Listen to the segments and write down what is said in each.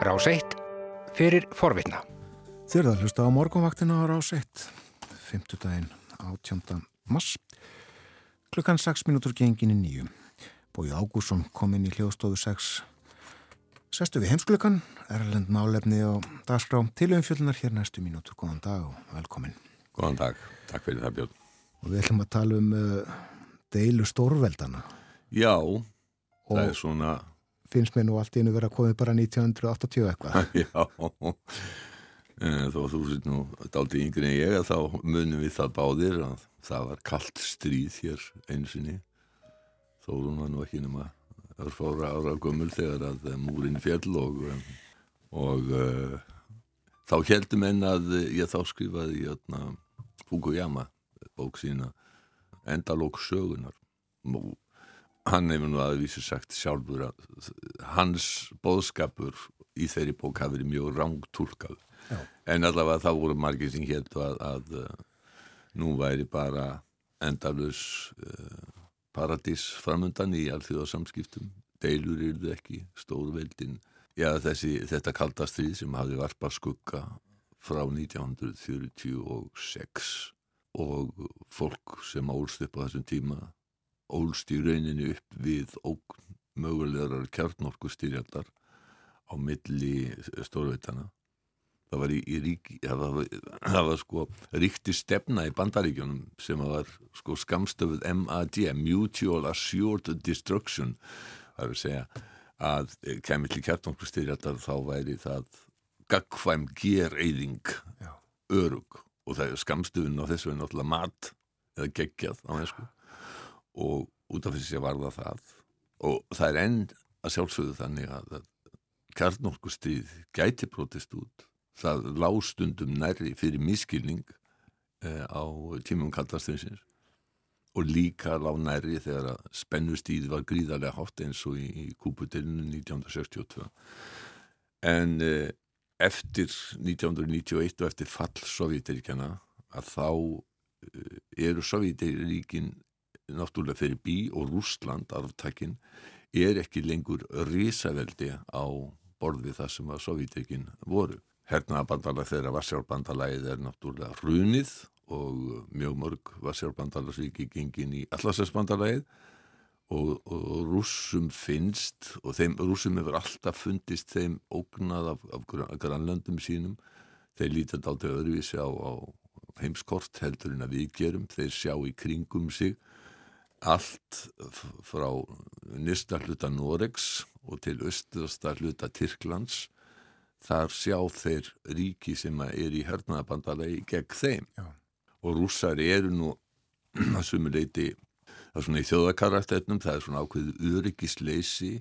Rás 1 fyrir forvitna. Þið erum að hlusta á morgunvaktina á Rás 1, 5. daginn 18. mass, klukkan 6 minútur gengin í nýju. Bói Ágússon kom inn í hljóðstofu 6. Sestu við heimsklukkan, erlend málefni og dagskrá til umfjöldunar hér næstu mínútur. Góðan dag og velkomin. Góðan dag, takk fyrir það Björn. Og við ætlum að tala um uh, deilu stórveldana. Já, og það er svona, finnst mér nú allt í einu verið að komið bara 1980 eitthvað. já, Eh, þó þú sér nú daldi yngri en ég að þá munum við það báðir að það var kallt stríð hér einu sinni. Þórun var nú ekki nema örfára ára gömul þegar að eh, múrin fjell og, eh, og uh, þá heldum enn að ég þá skrifaði jötna, Fukuyama bók sína Endalók sögunar og hann hefur nú aðvísi sagt sjálfur að hans bóðskapur í þeirri bók hafi verið mjög rángtúlkað Já. en allavega þá voru margir sem hétt að, að uh, nú væri bara endalus uh, paradís framundan í alþjóðarsamskiptum deilur yrðu ekki stórveldin já þessi, þetta kaldastrið sem hafi varpað skugga frá 1946 og fólk sem ólst upp á þessum tíma ólst í rauninni upp við ógn mögulegar kjarnorku styrjaldar á milli stórveitana. Það var í, í ríki það var, það var sko ríkti stefna í bandaríkjunum sem var sko skamstöfuð MAD Mutual Assured Destruction það er að segja að kemur til kjartnokkurstyrjaldar þá væri það gagkvæm gereyðing örug og það er skamstöfun á þessu er náttúrulega mat eða geggjað á þessu og út af þessi var það það. Og það er enn að sjálfsögðu þannig að, að kjartnokkurstyrð gæti brotist út. Það lástundum nærri fyrir miskilning eh, á tímum kaldastrinsins og líka lág nærri þegar að spennustíð var gríðarlega hátt eins og í, í kúputilinu 1962 en eh, eftir 1991 og eftir fall Sovjetiríkjana að þá eh, eru Sovjetiríkin náttúrulega fyrir bí og Rústland arftakinn er ekki lengur risaveldi á borð við það sem að Sovjetiríkin voru. Hernaðabandalag þeirra Vassjárbandalagið er náttúrulega runið og mjög mörg Vassjárbandalagsvíki gengin í Allarsæsbandalagið og, og rússum finnst og þeim rússum hefur alltaf fundist þeim ógnað af, af grannlöndum sínum. Þeir lítið aldrei öðruvísi á, á heimskort heldur en að við gerum. Þeir sjá í kringum sig allt frá nýsta hluta Noregs og til östuðasta hluta Tyrklands. Þar sjá þeir ríki sem er í hernaðabandalagi gegn þeim. Já. og rússar eru nú að sumuleiti það er svona í þjóðakarakterunum það er svona ákveðu öryggisleysi.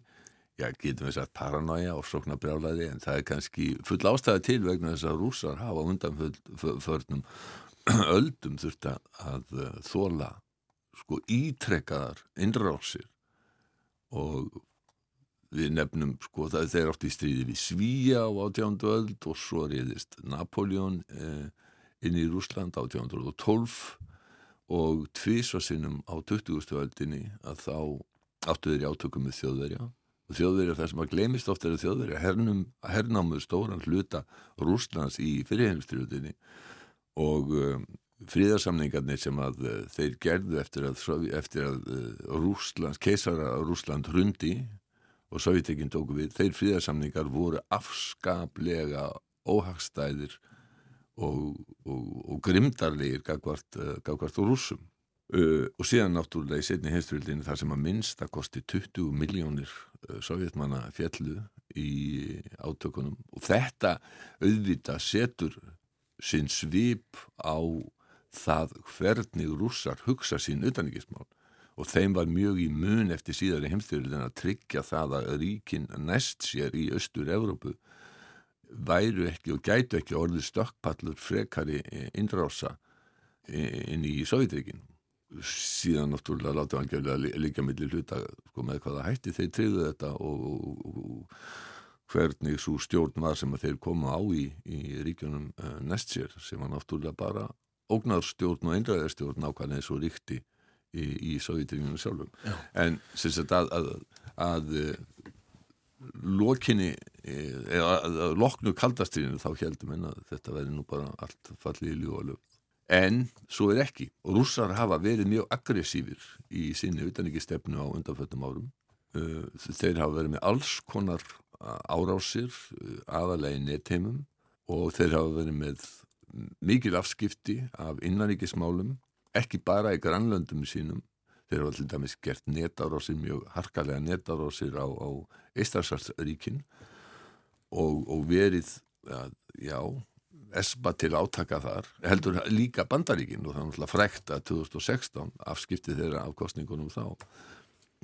Já, getum við sagt paranoia og sóknarbrjálaði en það er kannski full ástæða til vegna þess að rússar hafa undanförnum öldum þurft að þóla sko ítrekkaðar innrásir og við nefnum sko það þeir átti í stríði við Svíja á 18. öld og svo reyðist Napoleon eh, inn í Rúsland á 1812 og tvísvarsinnum á 20. öldinni að þá áttu þeir í átökum með þjóðverja og þjóðverja það sem að glemist ofta er að þjóðverja hernum, hernámuð stóran hluta Rúslands í fyrirheimstriðutinni og um, fríðarsamningarnir sem að uh, þeir gerðu eftir að, eftir að uh, Rúslands, keisara Rúsland hrundi og Sovjetekinn tóku við, þeir fríðarsamningar voru afskaplega óhagstæðir og, og, og grimdarlegir gagvart, uh, gagvart og rúsum og síðan náttúrulega í setni heimstöldinu þar sem að minnst að kosti 20 miljónir sovjetmanna fjallu í átökunum. Og þetta auðvita setur sinn svip á það hvernig rússar hugsa sín utanriksmál og þeim var mjög í mun eftir síðari heimstyrlun að tryggja það að ríkin næst sér í austur Evrópu væru ekki og gætu ekki orðið stökkpallur frekari innrása inn í Sovjetríkin síðan náttúrulega láta hann geflega líka millir hluta sko, með hvaða hætti þeir tryggðu þetta og, og, og hvernig svo stjórn var sem þeir koma á í, í ríkjunum uh, næst sér sem var náttúrulega bara ógnarstjórn og einræðarstjórn nákvæmlega eins og ríkti í, í Sovjetríkinu sjálfum Já. en sem sagt að, að, að lokinni eða að loknu kaldastriðinu þá heldum en að þetta verði nú bara allt fallið í ljúalöf. En svo er ekki. Rússar hafa verið mjög aggressífir í sinni utanrikistefnu á undanföttum árum. Uh, þeir hafa verið með alls konar árásir, uh, aðalegi nettheimum og þeir hafa verið með mikil afskipti af innanrikismálum, ekki bara í grannlöndum sínum. Þeir hafa til dæmis gert netárásir, mjög harkalega netárásir á, á Eistarsarsríkinn og, og verið, ja, já, espa til átaka þar, heldur líka bandaríkinn og það er náttúrulega frekt að 2016 afskipti þeirra af kostningunum þá.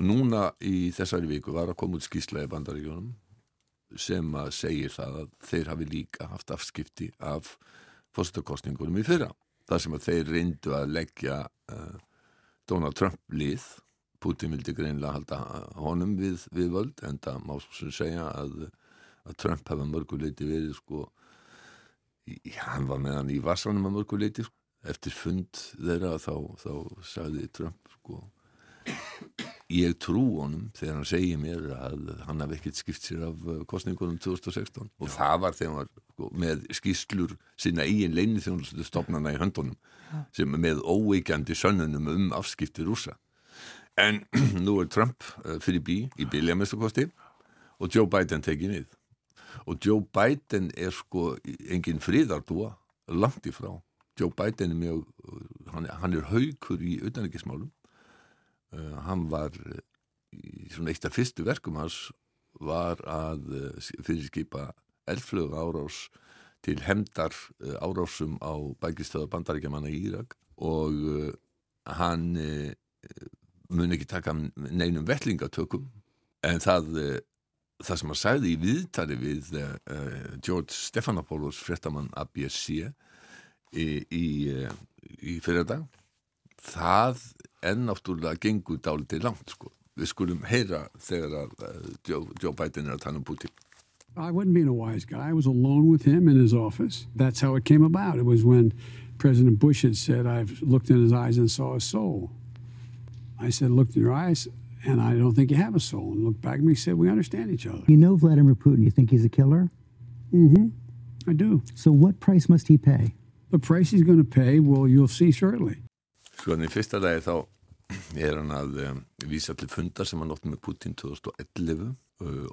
Núna í þessari viku var að koma út skísla í bandaríkunum sem að segir það að þeir hafi líka haft afskipti af fórstakostningunum í fyrra. Það sem að þeir reyndu að leggja uh, Donald Trump lið, Putin vildi greinlega halda honum við, við völd en það má svo segja að, að Trump hafa mörguleiti verið sko hann var með hann í vassanum að mörguleiti sko. eftir fund þeirra þá, þá sagði Trump sko ég trú honum þegar hann segir mér að hann hafi ekkert skipt sér af uh, kostningunum 2016 og Já. það var þegar hann var sko, með skýslur sinna eigin leini þjónustu stopnana í höndunum Já. sem með óeikjandi sönnunum um afskipti rúsa en nú er Trump uh, fyrir bí í biljamestukosti og Joe Biden tekið nýð og Joe Biden er sko engin fríðardúa langt ifrá Joe Biden er mjög hann er, hann er haugur í utanrikismálum uh, hann var í svona eitt af fyrstu verkum hans var að uh, fyrirskipa elflög árás til hemdar uh, árásum á bækistöða bandaríkjamanna í Írak og hann mun ekki taka neinum vellingatökum en það það sem hann sagði í viðtali við George Stephanopoulos fréttamann ABC í, í, í fyrirdag það er náttúrulega gengur dálítið langt sko. við skulum heyra þegar að uh, Joe, Joe Biden er að tala um Putin I wasn't being a wise guy. I was alone with him in his office. That's how it came about. It was when President Bush had said, I've looked in his eyes and saw a soul. I said, looked in your eyes and I don't think you have a soul. And looked back at me and said, we understand each other. You know Vladimir Putin. You think he's a killer? Mm-hmm. I do. So what price must he pay? The price he's going to pay, well, you'll see shortly. Sko, í fyrsta lagi þá er hann að um, vísa til fundar sem hann ótt með Putin 2011 uh,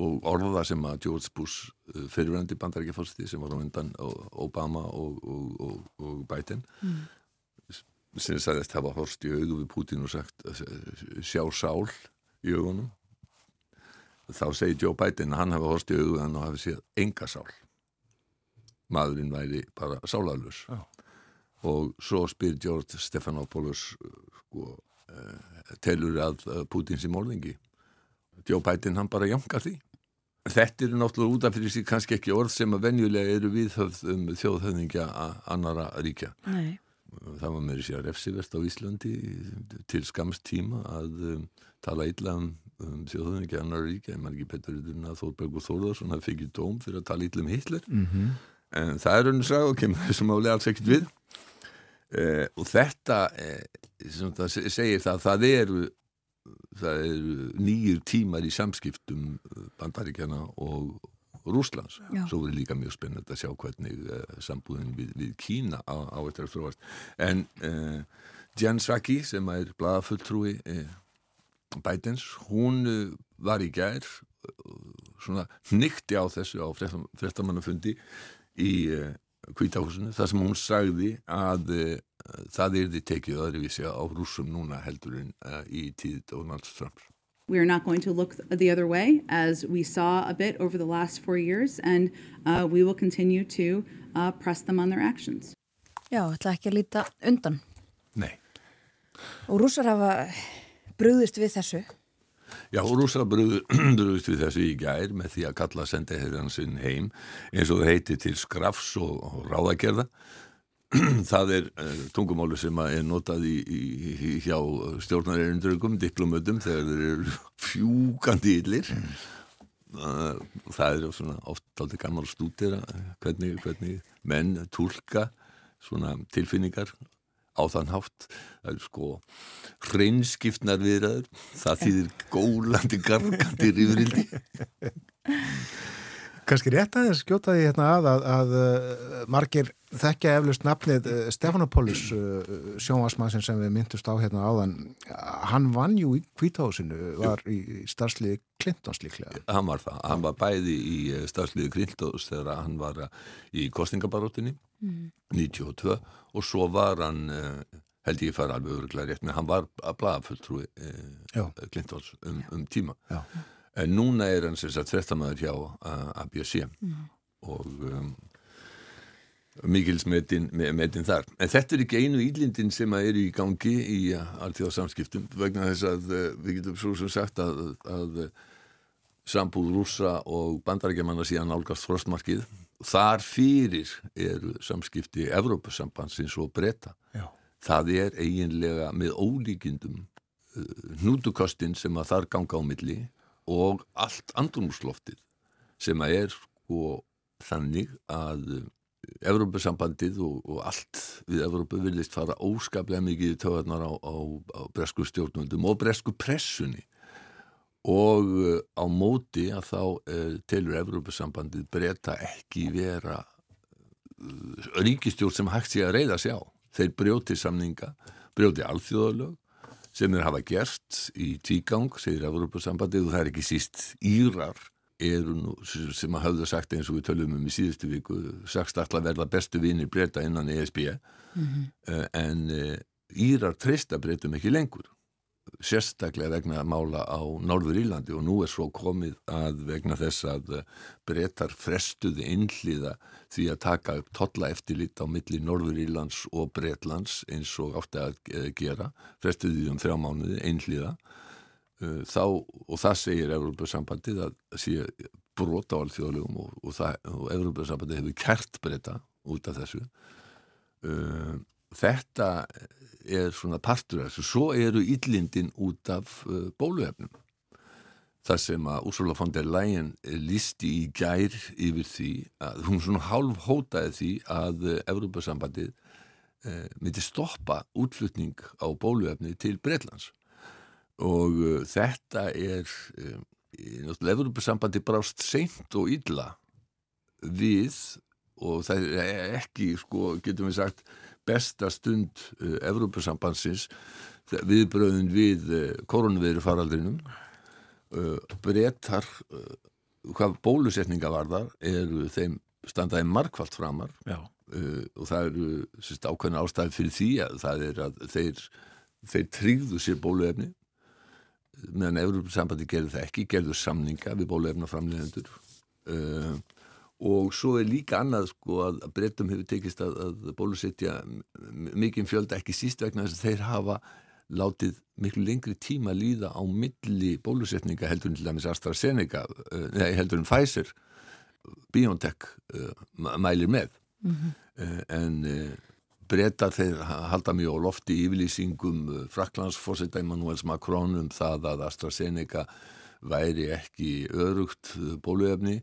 og orða sem að George Bush uh, fyrirvændi bandarækjafórsti sem var á undan Obama og, og, og Biden mm. sem sagðist hafa horst í auðu við Putin og sagt sjá sál í augunum. Þá segir Joe Biden að hann hafi horst í auðu og hafi séð enga sál. Maðurinn væri bara sálalus oh. Og svo spyr George Stephanopoulos sko, uh, telur að uh, Putins í mólningi Joe Biden hann bara jangar því. Þetta eru náttúrulega útaf fyrir sig kannski ekki orð sem að venjulega eru viðhöfð um þjóðhöfningja annara ríkja. Nei. Það var með sér refsivert á Íslandi til skamst tíma að um, tala illa um, um þjóðunni ekki annar ríkja, ég man ekki betur að Þórbergur Þórðarsson hafði fikið dóm fyrir að tala illa um Hitler. Mm -hmm. en það er önnur sag og kemur þessum álega alls ekkert við eh, og þetta eh, það segir það það eru það eru nýjur tímar í samskiptum bandaríkjana og Rúslands. Já. Svo verður líka mjög spennand að sjá hvernig uh, sambúðin við, við Kína á, á þetta er þróast. En uh, Jan Saki sem er bladafulltrúi uh, Bidens, hún var í gær svona nykti á þessu á frettamannafundi í kvítahúsinu þar sem hún sagði að það er því tekið öðruvísi á rúsum núna heldur en í tíð Donald Trump. We are not going to look the other way, as we saw a bit over the last four years, and uh, we will continue to uh, press them on their actions. Já, ætla ekki að líta undan. Nei. Og rúsar hafa brúðist við þessu. Já, og rúsar brúðist við þessu í gær með því að kalla sendiherðansinn heim eins og heiti til skrafs og, og ráðagerða. Það er uh, tungumálu sem er notað í, í, í hjá stjórnarerindröngum, diplomötum þegar þeir eru fjúkandi yllir uh, það er svona oft aldrei gammal stútira hvernig, hvernig menn tólka svona tilfinningar á þann hátt. Það er sko hreinskiptnar viðraður það þýðir gólandi gargandi rýfrildi Kanski rétt aðeins skjóta því hérna að að, að uh, margir þekkja eflust nafnið uh, Stefanopolis uh, sjónvarsmannsinn sem við myndust á hérna áðan. Hann vann jú í kvítahásinu var í starfsliði Clintons líklega. Hann var það, hann var bæði í starfsliði Clintons þegar hann var í kostningabaróttinni mm. 92 og svo var hann held ég fara alveg öruglega rétt með hann var að blaða fulltrúi Clintons um, um tíma. Já. En núna er hann sem sagt frettamæður hjá ABC mm. og um, mikils metin, metin þar. En þetta er ekki einu ílindin sem er í gangi í alltíðarsamskiptum vegna þess að uh, við getum svo sem sagt að, að sambúð rúsa og bandarækjamanna síðan álgast frostmarkið. Þar fyrir eru samskipti Evrópusambansins og breyta það er eiginlega með ólíkindum uh, hnútukostinn sem að þar ganga á milli og allt andrumsloftið sem að er sko þannig að Evrópusambandið og, og allt við Evrópu viljast fara óskaplega mikið í töðarnar á, á, á bresku stjórnvöldum og bresku pressunni og uh, á móti að þá uh, telur Evrópusambandið breyta ekki vera uh, ríkistjórn sem hægt sé að reyða sig á. Þeir brjóti samninga, brjóti alþjóðalög sem þeir hafa gert í tígang, segir Európa-sambandið og það er ekki síst Írar nú, sem að hafðu sagt eins og við tölum um í síðustu viku sagst alltaf verða bestu vinir breyta innan ESB mm -hmm. en eh, Írar treysta breytum ekki lengur sérstaklega vegna að mála á Norður Írlandi og nú er svo komið að vegna þess að eh, breytar frestuði innliða því að taka upp totla eftirlit á milli Norður Írlands og Breitlands eins og átti að eh, gera frestuði um þrjá mánuði innliða eh, þá og það segir Európa-sambandið að sé brota á alþjóðlegum og, og, og Európa-sambandið hefur kert breyta út af þessu þetta er svona partur af þessu. Svo eru yllindin út af uh, bóluefnum. Það sem að Úrsula von der Leyen listi í gær yfir því að hún svona hálf hótaði því að uh, Evrópa-sambandið uh, myndi stoppa útflutning á bóluefni til Breitlands. Og uh, þetta er, um, náttúrulega Evrópa-sambandið brást seint og illa við og það er ekki, sko, getum við sagt, besta stund uh, Evrópusambansins viðbröðin við uh, koronaviru faraldrinum uh, brettar hvað bólusetninga varðar eru þeim standaði markvallt framar. Og það eru ákveðna ástæði fyrir því að það er að þeir, þeir tryggðu sér bóluefni meðan Evrópusambandi gerði það ekki, gerðu samninga við bóluefna framlegendur og og svo er líka annað sko að breytum hefur tekist að, að bólusetja mikið fjölda ekki síst vegna þess að þeir hafa látið miklu lengri tíma líða á milli bólusetninga heldur en til dæmis AstraZeneca, eh, nei heldur en Pfizer BioNTech uh, mælir með mm -hmm. uh, en uh, breyta þeir halda mjög á lofti yfirlýsingum Fraklandsforsetta Emmanuels Macron um það að AstraZeneca væri ekki örugt bóluefni.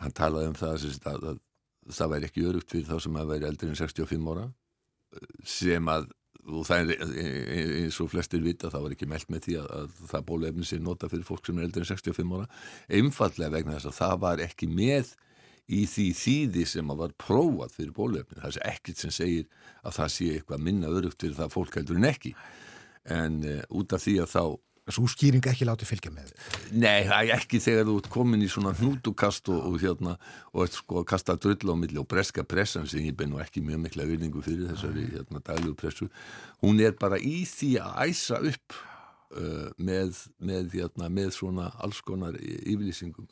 Hann talaði um það að, að, að það væri ekki örugt fyrir þá sem að væri eldri en 65 ára sem að og það er eins og flestir vita það var ekki meld með því að, að það bólefni sér nota fyrir fólk sem er eldri en 65 ára. Einfallega vegna þess að það var ekki með í því þýði sem að var prófað fyrir bólefni það er ekkert sem segir að það sé eitthvað minna örugt fyrir það fólk heldur en ekki. En uh, út af því að þá Svo skýring ekki látið fylgja með? Nei, ekki þegar þú ert komin í svona hnútukast og, og hérna og ert sko að kasta drull á milli og breska pressan sem ég beinu ekki mjög mikla virðingu fyrir þessari hérna daglugu pressu hún er bara í því að æsa upp uh, með, með, hérna, með svona alls konar yfirlýsingum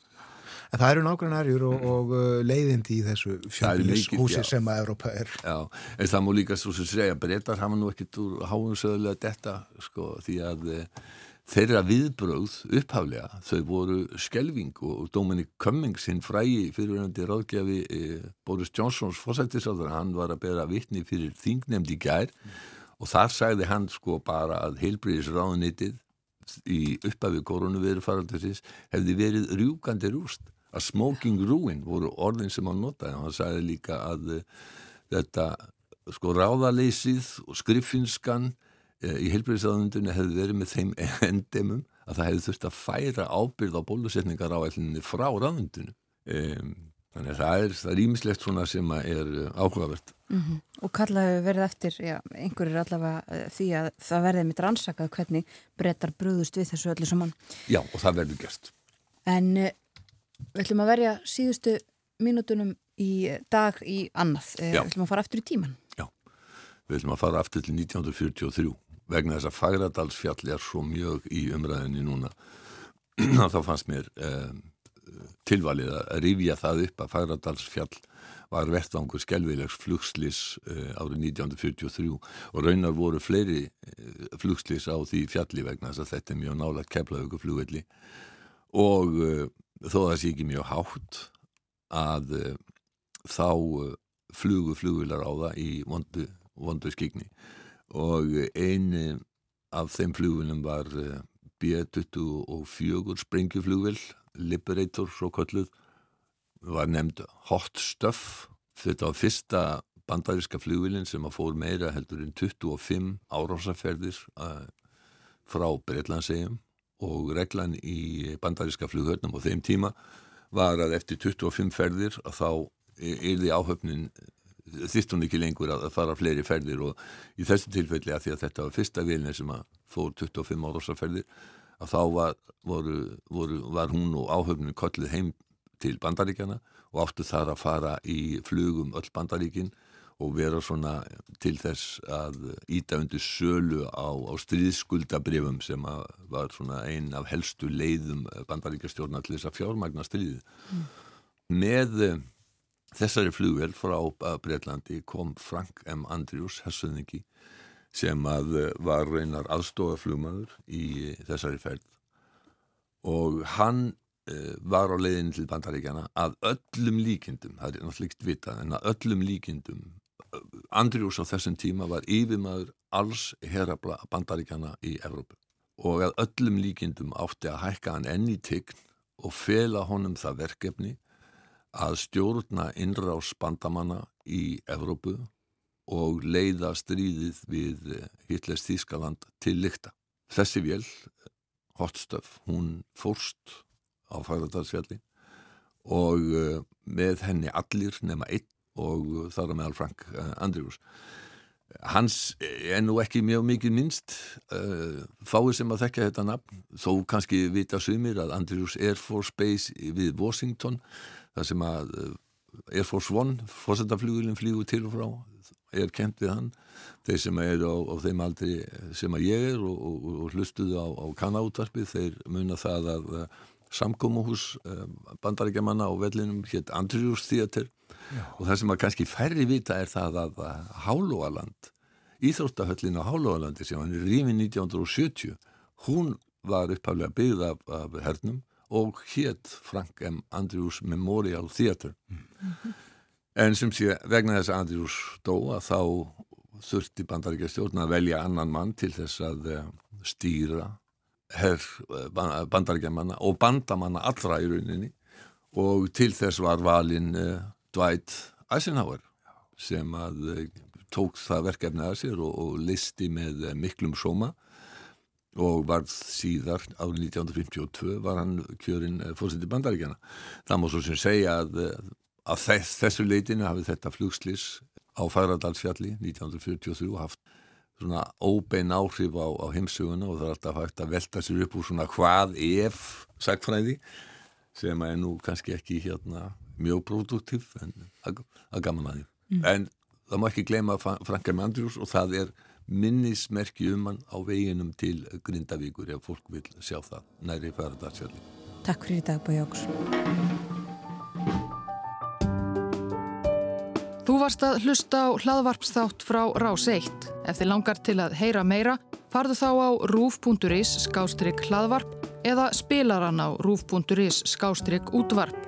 En það eru nágrannarjur og, og uh, leiðindi í þessu fjöldinnishúsi sem að Europa er. Já, en það mú líka svo sem segja, breytar hafa nú ekkit úr háinsöðulega detta, sko, því að uh, þeirra viðbröð upphaflega þau voru skelving og Dominic Cummings hinn frægi fyrirverandi ráðgjafi eh, Boris Johnsons fósættisáður hann var að bera vittni fyrir þingnemdi gær mm. og þar sagði hann sko bara að heilbriðis ráðnitið í upphafi koronaviru faraldurins hefði verið rjúkandi rúst að smoking ruin voru orðin sem hann notaði og hann sagði líka að uh, þetta sko ráðaleysið og skriffinskan e, í heilbreyðisáðundunni hefði verið með þeim endemum að það hefði þurft að færa ábyrð á bólusetningar á ætlinni frá ráðundunum. E, þannig að það er, það er ímislegt svona sem er áhugavert. Mm -hmm. Og kallaðu verið eftir, já, einhverjir allavega því að það verði mitt rannsakað hvernig breytar brúðust við þessu öllu saman. Já, og það verður gert. En við ætlum að verja síðustu mínutunum í dag í annað. Uh, við ætlum að fara aftur í tíman. Já, við ætlum að fara aftur til 1943 vegna þess að Fagradalsfjall er svo mjög í umræðinni núna að þá fannst mér um, tilvalið að rifja það upp að Fagradalsfjall var vettvangur skelvilegs flugslis uh, árið 1943 og raunar voru fleiri uh, flugslis á því fjalli vegna þess að þetta er mjög nálagt keflaðugu flugvelli og þó það sé ekki mjög hátt að þá flugu flugvilar á það í vondu, vondu skikni og eini af þeim flugvilum var B-24 sprengjuflugvill Liberator svo kalluð var nefnd Hot Stuff. Þetta var fyrsta bandaríska flugvilin sem að fór meira heldur en 25 árásaferðir frá Breitlandsegjum og reglan í bandaríska flughörnum á þeim tíma var að eftir 25 ferðir þá er því áhöfnin þýtt hún ekki lengur að fara fleiri ferðir og í þessu tilfelli að því að þetta var fyrsta vilni sem að fór 25 árásaferðir að þá var, voru, voru, var hún og áhöfnin kollið heim til bandaríkjana og áttu þar að fara í flugum öll bandaríkin og vera svona til þess að íta undir sölu á, á stríðskuldabrifum sem var svona einn af helstu leiðum bandaríkjastjórna til þess að fjármagna stríði. Mm. Með þessari flugvel frá Breitlandi kom Frank M. Andrews, hessuðningi, sem að var reynar aðstofaflugmaður í þessari ferð og hann var á leiðin til bandaríkjana að öllum líkindum, það er náttúrulega ekkert vitað, en að öllum líkindum Andriús á þessum tíma var yfirmaður alls herabla bandaríkjana í Evrópu og að öllum líkindum átti að hækka hann enn í tign og fela honum það verkefni að stjórna innrás bandamanna í Evrópu og leiða stríðið við Hitlers Þískaland til lykta. Þessi vél, Hotstöf, hún fórst á Fagradalsfjalli og uh, með henni allir nema einn og þar að meðal Frank uh, Andrews. Hans er nú ekki mjög mikið minnst, uh, fáið sem að þekka þetta nafn, þó kannski vita sumir að Andrews Air Force Base við Washington, þar sem að Air Force One, fórsetaflugulinn flígu til og frá, er kent við hann. Þeir sem er á, á þeim aldri sem að ég er og, og, og hlustuðu á, á kannaútvarpið, þeir muna það að samkómuhús bandarækjamanna á vellinum hétt Andrews Theater Já. og það sem að kannski færri vita er það að Hálóaland Íþróttahöllin á Hálóalandi sem hann er rífin 1970 hún var upphaflega byggð af, af hernum og hétt Frank M. Andrews Memorial Theater mm en sem sé vegna þess að Andrews dóa þá þurfti bandarækjastjórn að velja annan mann til þess að stýra herr eh, bandarækjamanna og bandamanna allra í rauninni og til þess var valin uh, Dwight Eisenhower sem að uh, tók það verkefni að sér og, og listi með uh, miklum sóma og var síðar árið 1952 var hann kjörinn fórseti bandaríkjana. Það má svo sem segja að, að þess, þessu leitinu hafið þetta flugslis á Fagradalsfjalli 1943 haft svona óbein áhrif á, á heimsuguna og það er alltaf hægt að velta sér upp úr svona hvað ef sagfræði sem er nú kannski ekki hérna mjög produktiv en að gaman að því. Mm. En það má ekki gleyma Frankar Mandrús og það er minnismerki um hann á veginum til Grindavíkur ef fólk vil sjá það næri færadagsfjalli. Takk fyrir í dag Bói Jóks. Þú varst að hlusta á hlaðvarpsþátt frá Rás 1. Ef þið langar til að heyra meira, farðu þá á rúf.is skástrygg hlaðvarp eða spilaran á rúf.is skástrygg útvarp.